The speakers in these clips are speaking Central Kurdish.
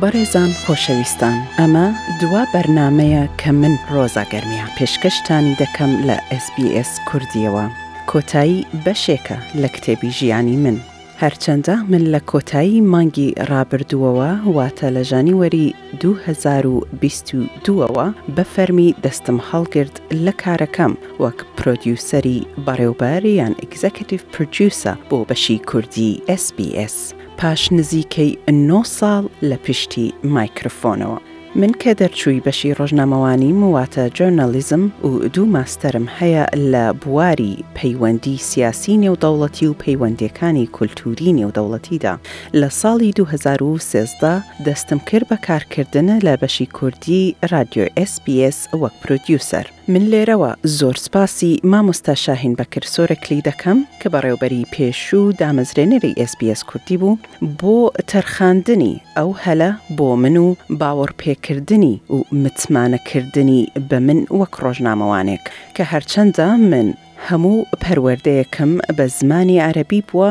بەڕێزان خۆشەویستان ئەمە دوا بەرنامەیە کە من ڕۆزا گەرمیان پێشکەشتانی دەکەم لە SBS کوردیەوە کۆتایی بەشێکە لە کتێبی ژیانی من. هەرچەندە من لە کۆتایی مانگی ڕابردووەوە واتە لە ژانیوەری دوو هەزار و بیست و دوو ەوە بە فەرمی دەستم هەڵگرت لە کارەکەم وەک پرۆدیوسەری بەڕێوبەر یان Executive Producer بۆ بەشی کوردی ئێس بی ئێس پاش نزیکەی نۆ ساڵ لە پشتی مایکرفۆنەوە من کە دەرچووی بەشی ڕۆژنامەوانیم واتە جۆرنالیزم و دوو ماستەرم هەیە لە بواری پەیوەندی سیاسی نێودەوڵەتی و پەیوەندیەکانی کولتووری نێودەوڵەتیدا لە ساڵی دوو هەزار و سێزدە دەستم کرد بە کارکردن لە بەشی کوردی رادیۆ ئێس بی ئێس وەک پرۆدیوسەر. من لێرەوە زۆر سپاسی مامۆستا شاهین بەکر سۆرەکلی دەکەم کە بەڕێوبەری پێشوو دامەزرێنەری ئێس بی ئێس کوردی بوو بۆ تەرخاندنی ئەو هەلە بۆ من و باوەڕپێکردنی و متمانەکردنی بە من وەک ڕۆژنامەوانێک کە هەرچەندە من هەموو پەروەردەیەکم بە زمانی عەرەبی بووە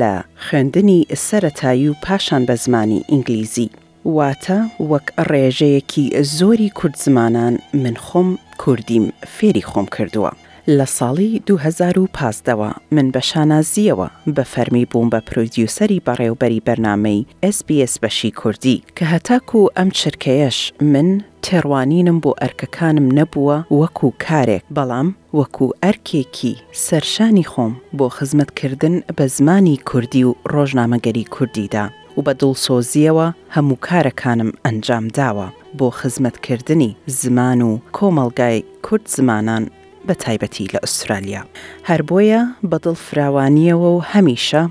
لە خوێندنی سەرەتایی و پاشان بە زمانی ئینگلیزی. واتە وەک ڕێژەیەکی زۆری کوردزمانان من خۆم کوردیم فێری خۆم کردووە. لە ساڵی دوو هەزار و پازدە وە من بە شانازییەوە بە فەرمی بووم بە پرۆدیوسەری بەڕێوبەری بەرنامەی ئێس بی ئێس بەشی کوردی کە هەتاکوو ئەم چرکەیەش من تێڕوانینم بۆ ئەرکەکانم نەبووە وەکوو کارێک بەڵام وەکو ئەرکێکی سەرشانی خۆم بۆ خزمەت کردن بە زمانی کوردی و ڕۆژنامەگەری کوردیدا و بە دڵسۆزییەوە هەموو کارەکانم ئەنجام داوە بۆ خزمەت کردنی زمان و کۆمەڵگای کورد زمانان بە تایبەتی لە ئوسترالیا هەر بۆیە بە دڵ فراوانییەوە و هەمیشە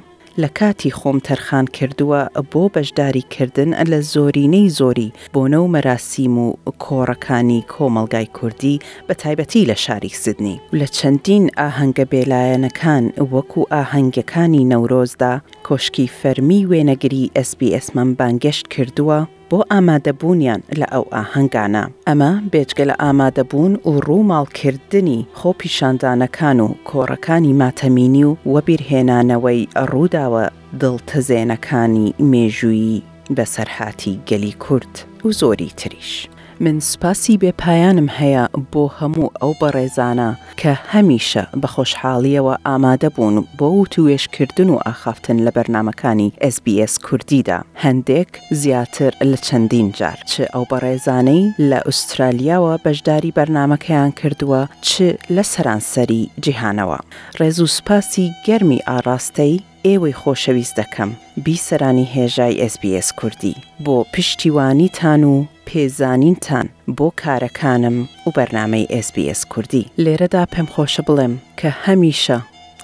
لە کاتی خۆم تەرخان کردووە بۆ بەشداری کردن لە زۆرینەی زۆری بۆنە و مەراسیم و کۆڕەکانی کۆمەڵگای کوردی بە تایبەتی لە شاری سیدنی و لە چەندین ئاهەنگە بێلایەنەکان وەکو ئاهەنگەکانی نەورۆزدا کۆشکی فەرمی وێنەگری SBS مەم بانگێشت کردووە بۆ ئامادەبوونیان لە ئەو ئاهەنگانە. ئەمە بێجگە لە ئامادەبوون و ڕووماڵ کردنی خۆپیشاندانەکان و کۆڕەکانی ماتەمینی و وەبیرهێنانەوەی ڕووداوە دڵتەزێنەکانی مێژوویی بەسەرهاتی گەلی کورد و زۆری تریش. من سوپاسی بێ پایانم هەیە بۆ هەموو ئەو بەڕێزانە کە هەمیشە بە خۆشحاڵییەوە ئامادە بوون بۆ وتووێژ کردن و ئاخافتن لە بەرنامەکانی ئێس بی ئێس کوردیدا هەندێک زیاتر لە چەندین جار چ ئەو بەڕێزانەی لە ئوسترالیاوە بەشداری بەرنامەکەیان کردووە چ لە سەرانسەری جیهانەوە ڕێز و سوپاسی گەرمی ئاڕاستەی ئێوەی خۆشەویست دەکەم بیسەرانی هێژای ئێس بی ئێس کوردی بۆ پشتیوانیتان و پێزانینتان بۆ کارەکانم وبەرنامەی ئێس بی ئێس کوردی. لێرەدا پێم خۆشە بڵێم کە هەمیشە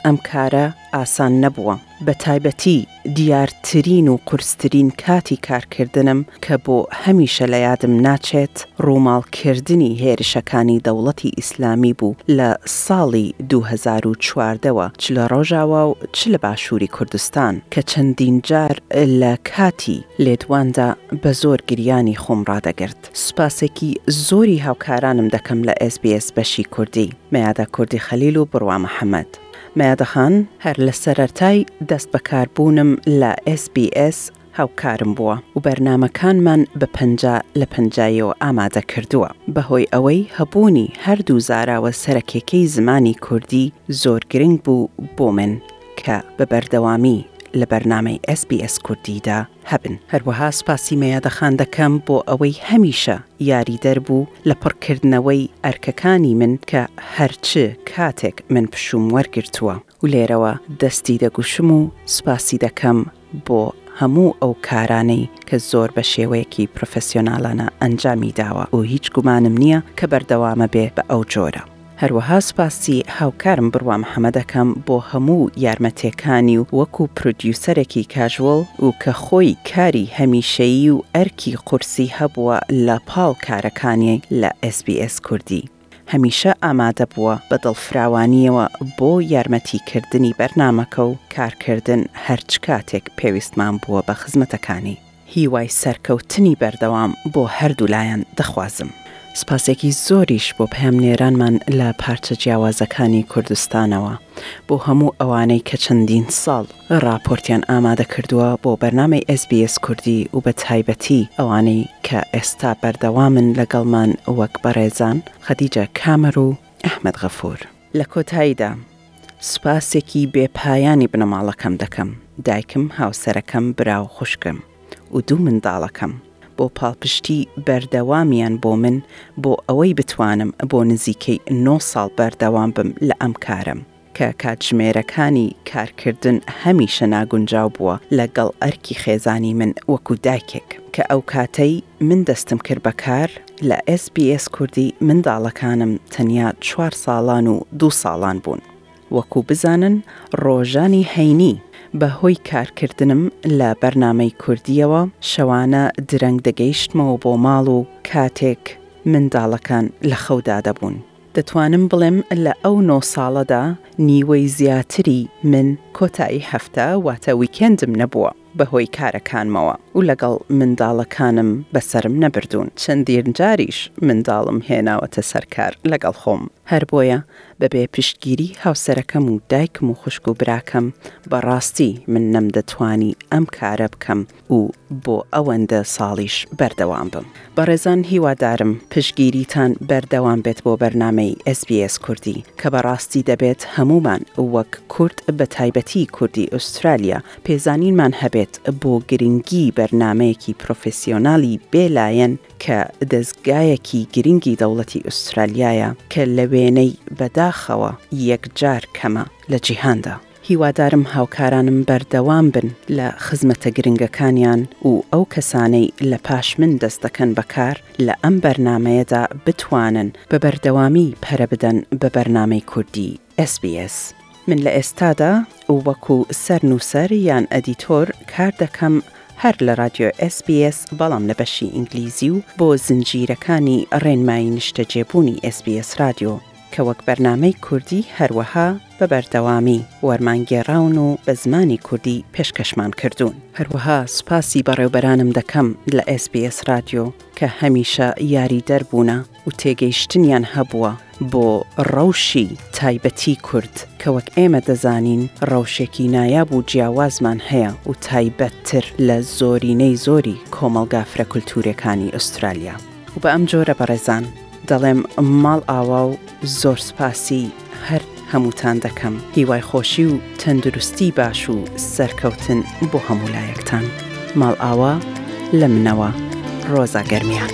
ئەم کارە ئاسان نەبووە بە تایبەتی دیارترین و قورسترین کاتی کارکردنم کە بۆ هەمیشە لە یادم ناچێت ڕووماڵکردنی هێرشەکانی دەوڵەتی ئیسلامی بوو لە ساڵی دوو هەزار و چواردە وە چ لە ڕۆژاوا و چ لە باشووری کوردستان کە چەندین جار لە کاتی لێدواندا بە زۆر گریانی خۆم ڕادەگرت سوپاسێکی زۆری هاوکارانم دەکەم لە SBS بەشی کوردی میادە کوردی خەلیل و بڕوا محەمەد میادە خان. هەر لە سەرەتای دەست بەکاربوونم لە SBS هاوکارم بووە و بەرنامەکانمان بە پەنجا لە پەنجایەوە ئامادە کردووە. بەهۆی ئەوەی هەبوونی هەردوو زاراوە سەرەکیەکەی زمانی کوردی زۆر گرنگ بوو بۆ من کە بە بەردەوامی لە بەرنامەی ئێس بی ئێس کوردیدا هەبن. هەروەها سوپاسی مەیادە خان دەکەم بۆ ئەوەی هەمیشە یاریدەر بوو لە پڕکردنەوەی ئەرکەکانی من کە هەر چ کاتێک من پشووم وەرگرتووە. و لێرەوە دەستی دەگوشم و سوپاسی دەکەم بۆ هەموو ئەو کارانەی کە زۆر بە شێوەیەکی پرۆفێسیۆنالانە ئەنجامی داوە و هیچ گومانم نییە کە بەردەوامە بێ بە ئەو جۆرە. هەروەها سوپاسی هاوکارم بڕوا محەمەد ئەکەم بۆ هەموو یارمەتێکانی و وەکوو پرۆدیوسەرێکی کاژوڵ و کە خۆی کاری هەمیشەیی و ئەرکی قورسی هەبووە لە پاڵ کارەکانی لە SBS کوردی. هەمیشە ئامادە بووە بە دڵفراوانییەوە بۆ یارمەتی کردنی بەرنامەکە و کارکردن هەرچ کاتێک پێویستمان بووە بە خزمەتەکانی. هیوای سەرکەوتنی بەردەوام بۆ هەردوو لایەن دەخوازم. سپاسێکی زۆریش بۆ پەیامنێرانمان لە پارچە جیاوازەکانی کوردستانەوە، بۆ هەموو ئەوانەی کە چەندین ساڵ، ڕاپۆرتیان ئامادە کردووە بۆ بەرنامەی ئێس بی ئێس کوردی و بە تایبەتی ئەوانەی کە ئێستا بەردەوامن لەگەڵمان وەک بەڕێزان خەدیجە کامەر و ئەحمەد غەفوور. لە کۆتاییدا سوپاسێکی بێ پایانی بنەماڵەکەم دەکەم، دایکم، هاوسەرەکەم، برا و خوشکم و دوو منداڵەکەم بۆ پاڵپشتی بەردەوامیان بۆ من بۆ ئەوەی بتوانم بۆ نزیکەی نۆ ساڵ بەردەوام بم لە ئەم کارەم. کە کاتژمێرەکانی کارکردن هەمیشە ناگونجاو بووە لە گەڵ ئەرکی خێزانی من وەکو دایکێک. کە ئەو کاتەی من دەستم کرد بە کار لە SBS کوردی منداڵەکانم تەنیا چوار ساڵان و دوو ساڵان بوون. وەکو بزانن ڕۆژانی هەینی بە هۆی کارکردنم لە بەرنامەی کوردییەوە شەوانە درەنگ دەگەیشتمەوە بۆ ماڵ و کاتێک منداڵەکان لە خەودا دەبوون. دەتوانم بڵێم لە ئەو نۆ ساڵەدا نیوەی زیاتری من کۆتایی هەفتە واتە ویکێندم نەبووە بەهۆی کارەکانمەوە و لەگەڵ منداڵەکانم بەسەرم نەبردوون چەندین جاریش منداڵم هێناوەتە سەر کار لەگەڵ خۆم هەر بۆیە بەبێ پشتگیری هاوسەرەکەم و دایکم و خوشک و براکەم بەڕاستی من نەمدەتوانی ئەم کارە بکەم و بۆ ئەوەندە ساڵیش بەردەوام بم. بەڕێزان هیوادارم پشتگیریتان بەردەوام بێت بۆ بەرنامەی SBS کوردی کە بەڕاستی دەبێت هەموومان وەک کورد بە تایبەتی کوردی ئوسترالیا پێزانینمان هەبێت بۆ گرنگی بەرنامەیەکی پرۆفیسیۆنالی بێ لایەن کە دەزگایەکی گرنگی دەوڵەتی ئوسترالیایە کە لە وێنەی بەداخەوە یەکجار کەمە لە جیهاندا. هیوادارم هاوکارانم بەردەوام بن لە خزمەتە گرنگەکانیان و ئەو کەسانەی لە پاش من دەست دەکەن بە کار لە ئەم بەرنامەیەدا بتوانن بە بەردەوامی پەرە بدەن بە بەرنامەی کوردی ئێس بی ئێس. من لە ئێستادا وەکو سەر نووسەر یان ئەدیتۆر کار دەکەم هەر لە رادیۆ ئێس بی ئێس بەڵام لە بەشی ئینگلیزی و بۆ زنجیرەکانی رێنمایی نیشتەجێبوونی ئێس بی ئێس رادیۆ. کە وەک بەرنامەی کوردی هەروەها بە بەردەوامی وەرمان گێڕاون و بە زمانی کوردی پێشکەشمان کردوون. هەروەها سوپاسی بەڕێوبەرانم دەکەم لە SBS رادیۆ کە هەمیشە یاریدەر بوونە و تێگەیشتنیان هەبووە بۆ ڕەوشی تایبەتی کورد کە وەک ئێمە دەزانین ڕەوشێکی نایاب و جیاوازمان هەیە و تایبەتتر لە زۆرینەی زۆری کۆمەڵگا فرەکولتوورێکانی ئوسترالیا. و بە ئەم جۆرە بەڕێزان دەڵێم ماڵ ئاوا و زۆر سپاسی هەر هەمووتان دەکەم هیوای خۆشی و تەندروستی باش و سەرکەوتن بۆ هەموو لایەکتان ماڵ ئاوا لە منەوە ڕۆزا گەرمیان.